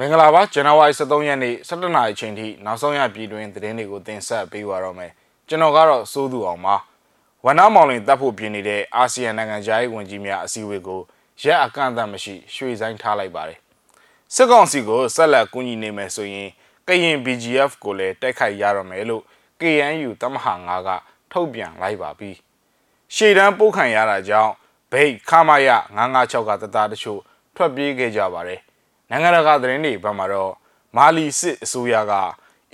မင်္ဂလာပါဇန်နဝါရီ23ရက်နေ့17နာရီချိန်ထိနောက်ဆုံးရပြည်တွင်းသတင်းတွေကိုတင်ဆက်ပေးပါတော့မယ်ကျွန်တော်ကတော့စိုးသူအောင်ပါဝနမောင်လင်တပ်ဖို့ပြင်နေတဲ့အာဆီယံနိုင်ငံခြားရေးဝန်ကြီးများအစည်းအဝေးကိုရက်အကန့်အသတ်မရှိရွှေ့ဆိုင်းထားလိုက်ပါတယ်စစ်ကောင်စီကိုဆက်လက်ကူညီနေမယ်ဆိုရင်ကရင် BGF ကိုလည်းတိုက်ခိုက်ရတော့မယ်လို့ KNU တမဟာ9ကထုတ်ပြန်လိုက်ပါပြီရှေ့တန်းပို့ခံရတာကြောင့်ဘိတ်ခမရ956ကတသားတချို့ထွက်ပြေးခဲ့ကြပါတယ် နိုင်ငံတကာသတင်းတွေဘက်မှာတော့မာလီစစ်အစိုးရက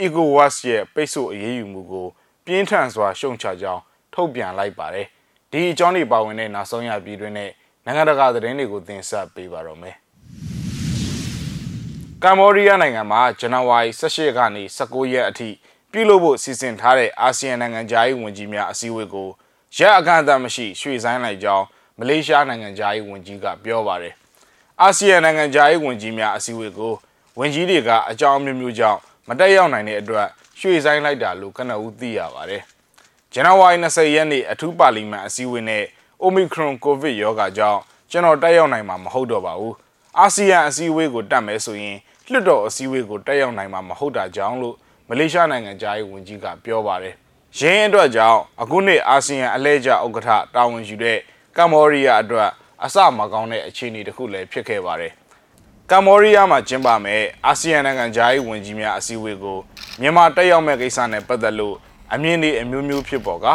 ECOWAS ရဲ့ပိတ်ဆို့အရေးယူမှုကို ပြင်းထန်စွာရှုံချကြောင်းထုတ်ပြန်လိုက်ပါတယ်။ဒီအကြောင်းတွေပါဝင်တဲ့နောက်ဆုံးရပြည်တွင်းနဲ့နိုင်ငံတကာသတင်းတွေကိုတင်ဆက်ပေးပါတော့မယ်။ကမ္ဘောဒီးယားနိုင်ငံမှာဇန်နဝါရီ18ကနေ19ရက်အထိပြုလုပ်ဖို့စီစဉ်ထားတဲ့အာဆီယံနိုင်ငံခြားရေးဝန်ကြီးများအစည်းအဝေးကိုရက်အကန့်အသတ်မရှိရွှေ့ဆိုင်းလိုက်ကြောင်းမလေးရှားနိုင်ငံခြားရေးဝန်ကြီးကပြောပါတယ် အာဆီယံနိုင်ငံခြားရေးဝန်ကြီးများအစည်းအဝေးကိုဝန်ကြီးတွေကအကြောင်းမျိုးမျိုးကြောင့်မတက်ရောက်နိုင်တဲ့အတွက်ရွှေ့ဆိုင်းလိုက်တာလို့ကနဦးသိရပါတယ်။ဇန်နဝါရီ20ရက်နေ့အထူးပါလီမန်အစည်းအဝေးနဲ့ Omicron COVID ရောဂါကြောင့်ကျွန်တော်တက်ရောက်နိုင်မှာမဟုတ်တော့ပါဘူး။အာဆီယံအစည်းအဝေးကိုတက်မယ်ဆိုရင်လွှတ်တော်အစည်းအဝေးကိုတက်ရောက်နိုင်မှာမဟုတ်တာကြောင့်လို့မလေးရှားနိုင်ငံသားရေးဝန်ကြီးကပြောပါတယ်။ရင်းအတွက်ကြောင့်အခုနှစ်အာဆီယံအလဲကျဥက္ကဋ္ဌတာဝန်ယူတဲ့ကမ္ဘောဒီးယားအတွက် အစမကောင်းတဲ့အခြေအနေတစ်ခုလည်းဖြစ်ခဲ့ပါတယ်။ကမ္ဘောဒီးယားမှာကျင်းပမဲ့အာဆီယံနိုင်ငံသားရေးဝန်ကြီးများအစည်းအဝေးကိုမြန်မာတက်ရောက်မဲ့ကိစ္စနဲ့ပတ်သက်လို့အမြင့်တွေအမျိုးမျိုးဖြစ်ပေါ်က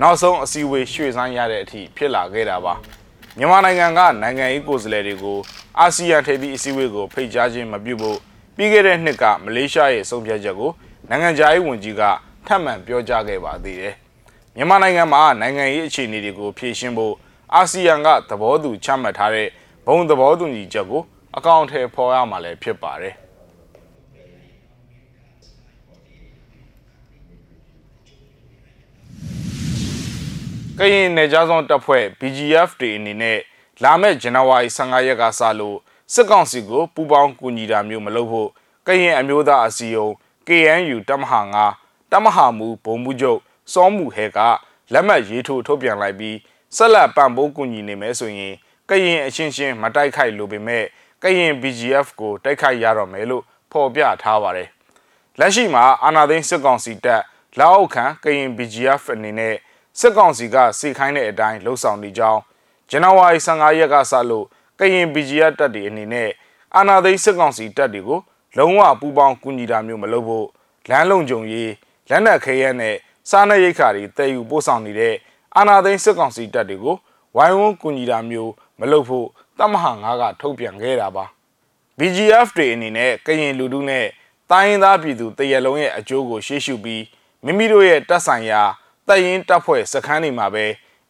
နောက်ဆုံးအစည်းအဝေးရွှေ့ဆိုင်းရတဲ့အထိဖြစ်လာခဲ့တာပါ။မြန်မာနိုင်ငံကနိုင်ငံရေးကိုယ်စားလှယ်တွေကိုအာဆီယံထိပ်သီးအစည်းအဝေးကိုဖိတ်ကြားခြင်းမပြုဖို့ပြီးခဲ့တဲ့နှစ်ကမလေးရှားရဲ့ဆုံးဖြတ်ချက်ကိုနိုင်ငံခြားရေးဝန်ကြီးကထပ်မံပြောကြားခဲ့ပါသေးတယ်။မြန်မာနိုင်ငံမှာနိုင်ငံရေးအခြေအနေတွေကိုဖြေရှင်းဖို့ အာဆီယံကသဘောတူချမှတ်ထားတဲ့ဘုံသဘောတူညီချက်ကိုအကောင့်ထဲပေါ်ရမှာလည်းဖြစ်ပါတယ်ကရင်နယ်ကြားဆောင်တပ်ဖွဲ့ BGF တွေအနေနဲ့လာမယ့်ဇန်နဝါရီ15ရက်ကစလို့စစ်ကောင်စီကိုပူးပေါင်းကူညီတာမျိုးမလုပ်ဖို့ကရင်အမျိုးသားအစည်းအရုံး KNU တမဟာ9တမဟာမူဘုံမှုချုပ်စောမှုဟဲကလက်မှတ်ရေးထိုးထုတ်ပြန်လိုက်ပြီး ဆက်လက်ပံ့ပိုးကူညီနေမယ်ဆိုရင်ကရင်အချင်းချင်းမတိုက်ခိုက်လို့ပေမဲ့ကရင် BGF ကိုတိုက်ခိုက်ရတော့မယ်လို့ဖော်ပြထားပါတယ်။လက်ရှိမှာအာနာသိန်းစစ်ကောင်စီတပ်လောက်အောက်ခံကရင် BGF အနေနဲ့စစ်ကောင်စီကစီခိုင်းတဲ့အတိုင်းလှုပ်ဆောင်နေကြောင်းဇန်နဝါရီ15ရက်ကစလို့ကရင် BGF တပ်တွေအနေနဲ့အာနာသိန်းစစ်ကောင်စီတပ်တွေကိုလုံးဝပူးပေါင်းကူညီတာမျိုးမလုပ်ဖို့လမ်းလုံခြုံရေးလက်နက်ခဲယမ်းနဲ့စားနပ်ရိက္ခာတွေတည်ယူပို့ဆောင်နေတဲ့ အာဏာသိမ်းစစ်ကောင်စီတပ်တွေကိုဝိုင်းဝန်းကူညီတာမျိုးမလုပ်ဖို့တမဟာ9ကထုတ်ပြန်ခဲ့တာပါ BGF တွေအနေနဲ့ကရင်လူထုနဲ့တိုင်းရင်းသားပြည်သူတရလုံးရဲ့အကျိုးကိုရှေ့ရှုပြီးမိမိတို့ရဲ့တပ်ဆိုင်ရာတပ်ရင်းတပ်ဖွဲ့စခန်းတွေမှာပဲ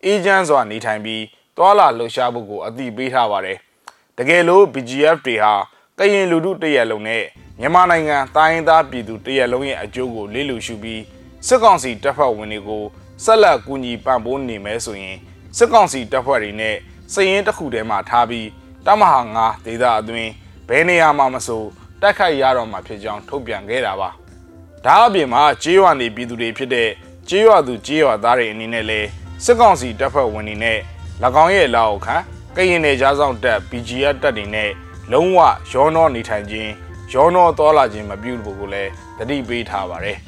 အေဂျင့်စွာနေထိုင်ပြီးတွာလာလှုပ်ရှားဖို့ကိုအသိပေးထားပါတယ်တကယ်လို့ BGF တွေဟာကရင်လူထုတရလုံးနဲ့မြန်မာနိုင်ငံတိုင်းရင်းသားပြည်သူတရလုံးရဲ့အကျိုးကိုလေးလူရှုပြီးစစ်ကောင်စီတပ်ဖွဲ့ဝင်တွေကို ဆက်လက်ကူညီပံ့ပိုးနေမယ်ဆိုရင်စစ်ကောင်စီတပ်ဖွဲ့တွေနဲ့စည်ရင်တစ်ခုတည်းမှာထားပြီးတမဟာ9ဒေသအတွင်းဘယ်နေရာမှာမဆိုတိုက်ခိုက်ရတော့မှာဖြစ်ကြောင်းထုတ်ပြန်ခဲ့တာပါဒါအပြင်မှာကြေးရွာနေပြည်သူတွေဖြစ်တဲ့ကြေးရွာသူကြေးရွာသားတွေအနေနဲ့လည်းစစ်ကောင်စီတပ်ဖွဲ့ဝင်တွေနဲ့၎င်းရဲ့လောက်ခံကရင်နယ်ကြားဆောင်တပ် BGF တပ်တွေနဲ့လုံးဝရောနှောနေထိုင်ခြင်းရောနှောတော်လာခြင်းမပြုဖို့ကိုလည်းတတိပေးထားပါတယ်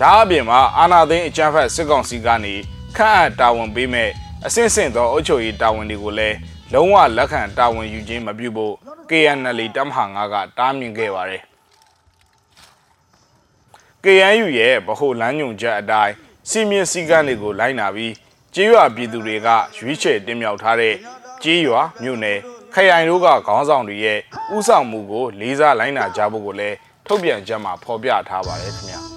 ဒါအပြင်မှာအာနာသိန်းအကြမ်းဖက်စစ်ကောင်စီကနေခန့်အပ်တာဝန်ပေးမဲ့အဆင့်ဆင့်သောအုပ်ချုပ်ရေးတာဝန်တွေကိုလည်းလုံးဝလက်ခံတာဝန်ယူခြင်းမပြုဖို့ KNL တမဟာ9ကတားမြစ်ခဲ့ပါတယ်။ KNU ရဲ့ဗဟိုလမ်းညွှန်ချက်အတိုင်းစီမင်းစည်းကမ်းတွေကိုလိုက်နာပြီးကြေးရွာပြည်သူတွေကရွေးချယ်တင်မြှောက်ထားတဲ့ကြေးရွာမြို့နယ်ခရိုင်တို့ကခေါင်းဆောင်တွေရဲ့ဥဆောင်မှုကိုလေးစားလိုက်နာကြဖို့ကိုလည်းထုတ်ပြန်ချက်မှာဖော်ပြထားပါတယ်ခင်ဗျာ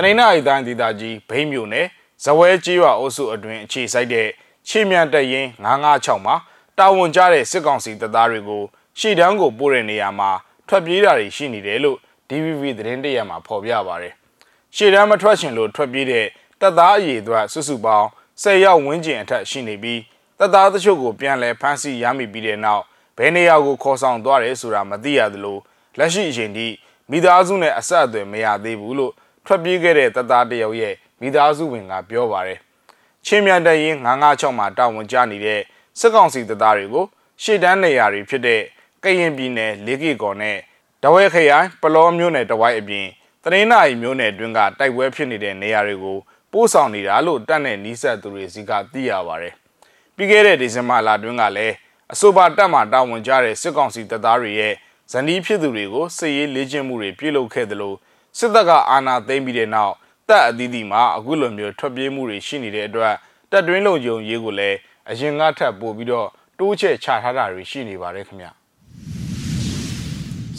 တနိနာရီတိုင်းဒေသကြီးဘိန်းမြို့နယ်ဇဝဲကျေးရွာအုပ်စုအတွင်းအခြေစိုက်တဲ့ချေမြန်တရင်956မှာတာဝန်ကျတဲ့စစ်ကောင်စီတပ်သားတွေကိုရှေ့တန်းကိုပို့တဲ့နေရာမှာထွက်ပြေးတာတွေရှိနေတယ်လို့ DVB သတင်းတရက်မှာဖော်ပြပါတယ်။ရှေ့တန်းမထွက်ချင်လို့ထွက်ပြေးတဲ့တပ်သားအရေးအတွက်စုစုပေါင်း10ရောက်ဝန်းကျင်အထက်ရှိနေပြီးတပ်သားတချို့ကိုပြန်လည်ဖမ်းဆီးရမိပြီးတဲ့နောက်ဘယ်နေရာကိုခေါ်ဆောင်သွားတယ်ဆိုတာမသိရသလိုလက်ရှိအချိန်ထိမိသားစုနဲ့အဆက်အသွယ်မရသေးဘူးလို့ ထွက်ပြေးခဲ့တဲ့တပ်သားတယောက်ရဲ့မိသားစုဝင်ကပြောပါတယ်။ချင်းမြန်တရင်996မှာတာဝန်ကျနေတဲ့စစ်ကောင်စီတပ်သားတွေကိုရှေ့တန်းနေရာတွေဖြစ်တဲ့ကရင်ပြည်နယ်လေးကီကော်နဲ့တဝဲခရိုင်ပလောမြို့နယ်တဝိုက်အပြင်တရင်းနာရီမြို့နယ်အတွင်းကတိုက်ပွဲဖြစ်နေတဲ့နေရာတွေကိုပို့ဆောင်နေတာလို့တပ်နဲ့နီးစပ်သူတွေစီကသိရပါဗျ။ပြီးခဲ့တဲ့ဒီဇင်ဘာလအတွင်းကလည်းအဆိုပါတပ်မှတာဝန်ကျတဲ့စစ်ကောင်စီတပ်သားတွေရဲ့ဇနီးဖြစ်သူတွေကိုစစ်ရေးလေ့ကျင့်မှုတွေပြုလုပ်ခဲ့တယ်လို့ စစ်တပ်ကအာဏာသိမ်းပြီးတဲ့နောက်တပ်အသီးသီးမှာအခုလိုမျိုးထွက်ပြေးမှုတွေရှိနေတဲ့အတွက်တပ်တွင်းလုံခြုံရေးကိုလည်းအရင်ကထပ်ပို့ပြီးတော့တိုးချဲ့ချထားတာတွေရှိနေပါတယ်ခင်ဗျ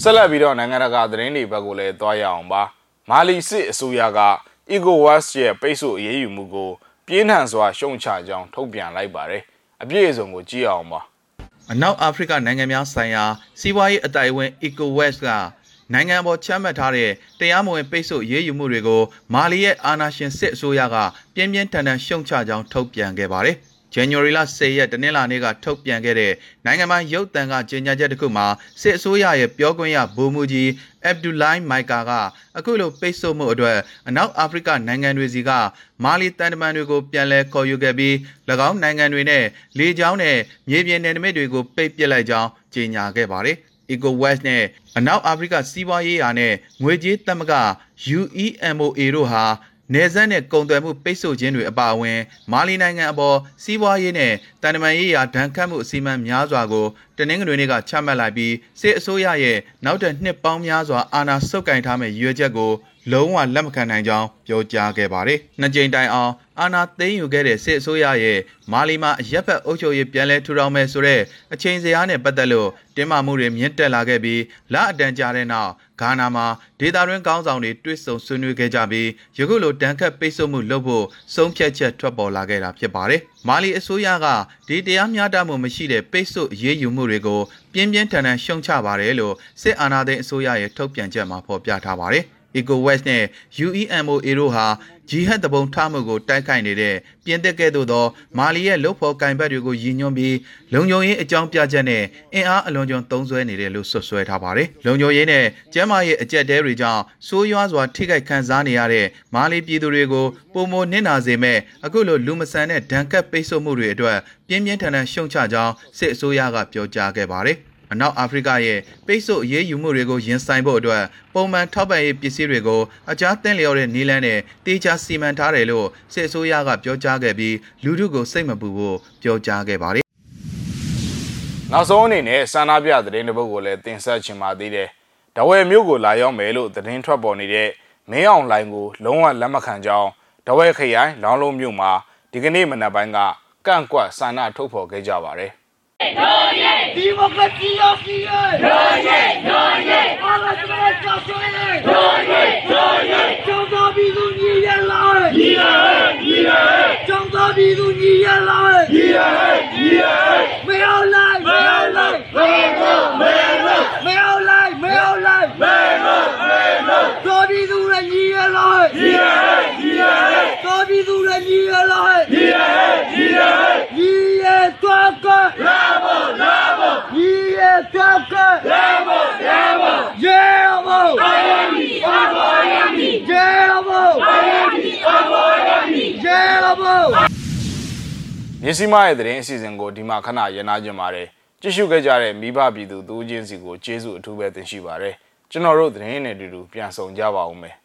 ဆက်လက်ပြီးတော့နိုင်ငံတကာသတင်းတွေဘက်ကိုလည်းသွားရအောင်ပါမာလီစစ်အစိုးရက ECOWAS ရဲ့ပိတ်ဆို့အရေးယူမှုကိုပြင်းထန်စွာရှုံချကြောင်းထုတ်ပြန်လိုက်ပါတယ်အပြည့်အစုံကိုကြည့်အောင်ပါအနောက်အာဖရိကနိုင်ငံများဆိုင်ရာစီးပွားရေးအတိုင်အဝန်း ECOWAS က နိုင်ငံပေါ်ချမှတ်ထားတဲ့တရားမဝင်ပိတ်ဆို့ရေးယူမှုတွေကိုမာလီရဲ့အာဏာရှင်စစ်အစိုးရကပြင်းပြင်းထန်ထန်ရှုံချကြောင်းထုတ်ပြန်ခဲ့ပါတယ်။ January လ10ရက်တနင်္လာနေ့ကထုတ်ပြန်ခဲ့တဲ့နိုင်ငံပိုင်ရုပ်သံကကြေညာချက်တစ်ခုမှာစစ်အစိုးရရဲ့ပြောခွင့်ရဗိုလ်မှူးကြီးအက်ဗ်ဒူလိုင်းမိုက်ကာကအခုလိုပိတ်ဆို့မှုအတွက်အနောက်အာဖရိကနိုင်ငံတွေစီကမာလီတန်တမန်တွေကိုပြန်လည်ခေါ်ယူခဲ့ပြီး၎င်းနိုင်ငံတွေနဲ့လေကြောင်းနဲ့မြေပြင်နယ်နိမိတ်တွေကိုပိတ်ပစ်လိုက်ကြောင်းကြေညာခဲ့ပါတယ်။ EcoWest နဲ့အနောက်အာဖရိကစီးပွားရေးရာနဲ့ငွေကြေးသမဂ္ဂ UEMOA တို့ဟာနေဆက်နဲ့ကုန်သွယ်မှုပိတ်ဆို့ခြင်းတွေအပါအဝင် မာလီနိုင်ငံအပေါ်စီးပွားရေးနဲ့တန်တမာရေးရာဒဏ်ခတ်မှုအစီအမံများစွာကိုတနင်္ဂနွေနေ့ကချမှတ်လိုက်ပြီးစစ်အစိုးရရဲ့နောက်ထပ်နှစ်ပေါင်းများစွာအာဏာဆုပ်ကိုင်ထားမယ့်ရည်ရွယ်ချက်ကို လုံးဝလက်မခံနိုင်ကြောင်းပြောကြားခဲ့ပါတယ်။နှစ်ကြိမ်တိုင်အောင်အာဏာသိမ်းယူခဲ့တဲ့စစ်အစိုးရရဲ့မာလီမှာအရက်ဖက်အုပ်ချုပ်ရေးပြန်လည်ထူထောင်မယ်ဆိုတဲ့အချိန်စရာနဲ့ပတ်သက်လို့တင်းမာမှုတွေမြင့်တက်လာခဲ့ပြီးလအတန်ကြာတဲ့နောက်ဂါနာမှာဒေတာတွင်းကောင်းဆောင်တွေတွေ့ဆုံဆွေးနွေးခဲ့ကြပြီးယခုလိုတန်ခတ်ပိတ်ဆို့မှုလုပ်ဖို့ဆုံးဖြတ်ချက်ထွက်ပေါ်လာခဲ့တာဖြစ်ပါတယ်။မာလီအစိုးရကဒီတရားမျှတမှုမရှိတဲ့ပိတ်ဆို့အရေးယူမှုတွေကိုပြင်းပြင်းထန်ထန်ရှုံချပါတယ်လို့စစ်အာဏာသိမ်းအစိုးရရဲ့ထုတ်ပြန်ချက်မှာဖော်ပြထားပါတယ်။ EcoWest နဲ့ UEMOA တို့ဟာဂျီဟတ်တပုံထားမှုကိုတိုက်ခိုက်နေတဲ့ပြင်သစ်ကဲ့သို့သောမာလီရဲ့လုတ်ဖော်ကင်ဘတ်တွေကိုရည်ညွှန်းပြီးလုံခြုံရေးအကြောင်းပြချက်နဲ့အင်အားအလွန်ကျွံသုံးစွဲနေတယ်လို့ဆွဆွဲထားပါတယ်။လုံခြုံရေးနဲ့ကျန်းမာရေးအကြက်တဲတွေကြောင့်ဆိုးရွားစွာထိခိုက်ခံစားနေရတဲ့မာလီပြည်သူတွေကိုပုံမနစ်နာစေမဲ့အခုလိုလူမဆန်တဲ့ဒဏ်ကပ်ပိတ်ဆို့မှုတွေအတွက်ပြင်းပြင်းထန်ထန်ရှုံချကြောင်းစစ်အစိုးရကပြောကြားခဲ့ပါတယ်။ အနောက်အာဖရိကရဲ့ပိတ်ဆို့အရေးယူမှုတွေကိုရင်ဆိုင်ဖို့အတွက်ပုံမှန်ထောက်ပံ့ရေးပစ္စည်းတွေကိုအကြားသင့်လျော်တဲ့နီးလန်းနဲ့တေချာစီမံထားတယ်လို့စစ်အစိုးရကပြောကြားခဲ့ပြီးလူထုကိုစိတ်မပူဖို့ပြောကြားခဲ့ပါတယ်။နောက်ဆုံးအနေနဲ့ဆန္ဒပြသတင်းတစ်ပုဒ်ကိုလည်းတင်ဆက်ချင်ပါသေးတယ်။ဒဝဲမြို့ကိုလာရောက်မယ်လို့သတင်းထွက်ပေါ်နေတဲ့မင်းအောင်လိုင်ကိုလုံးဝလက်မခံကြောင်းဒဝဲခရိုင်လောင်းလုံးမြို့မှာဒီကနေ့မနက်ပိုင်းကကန့်ကွက်ဆန္ဒထုတ်ဖော်ခဲ့ကြပါတယ်။ဒီမိုကရေ စီရရှိရဲရိုးရဲရိုးရဲအားလုံးကကြောက်ဆွဲရဲရိုးရဲရိုးရဲကျောင်းသားပြည်သူညီရလာညီရညီရကျောင်းသားပြည်သူညီရလာညီရညီရမေအောင်လိုက်မေအောင်လိုက်မေအောင်မေအောင်မေအောင်လိုက်မေအောင်လိုက်မေအောင်မေအောင်တော်ပြည်သူရညီရလာညီရညီရတော်ပြည်သူရညီရလာညီရညီရညီရတော်ကလာဘောလာကျောက်ကရဲဘော်ရဲဘော်ရဲဘော်အာရမီအာဘော်ရမီရဲဘော်အာရမီအာဘော်ရမီရဲဘော် မြစီမရဲ့သတင်းအစီအစဉ်ကိုဒီမှာခဏရနာကြပါတယ်ကြည့်ရှုခဲ့ကြတဲ့မိဘပြည်သူတူးချင်းစီကိုကျေးဇူးအထူးပဲတင်ရှိပါတယ်ကျွန်တော်တို့သတင်းနဲ့အတူတူပြန်ဆောင်ကြပါဦးမယ်